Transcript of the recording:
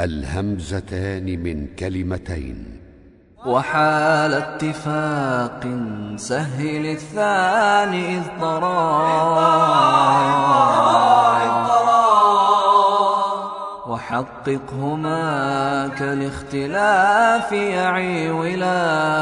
الهمزتان من كلمتين. وحال اتفاق سهل الثاني إذ طرى وحققهما كالاختلاف يعي ولا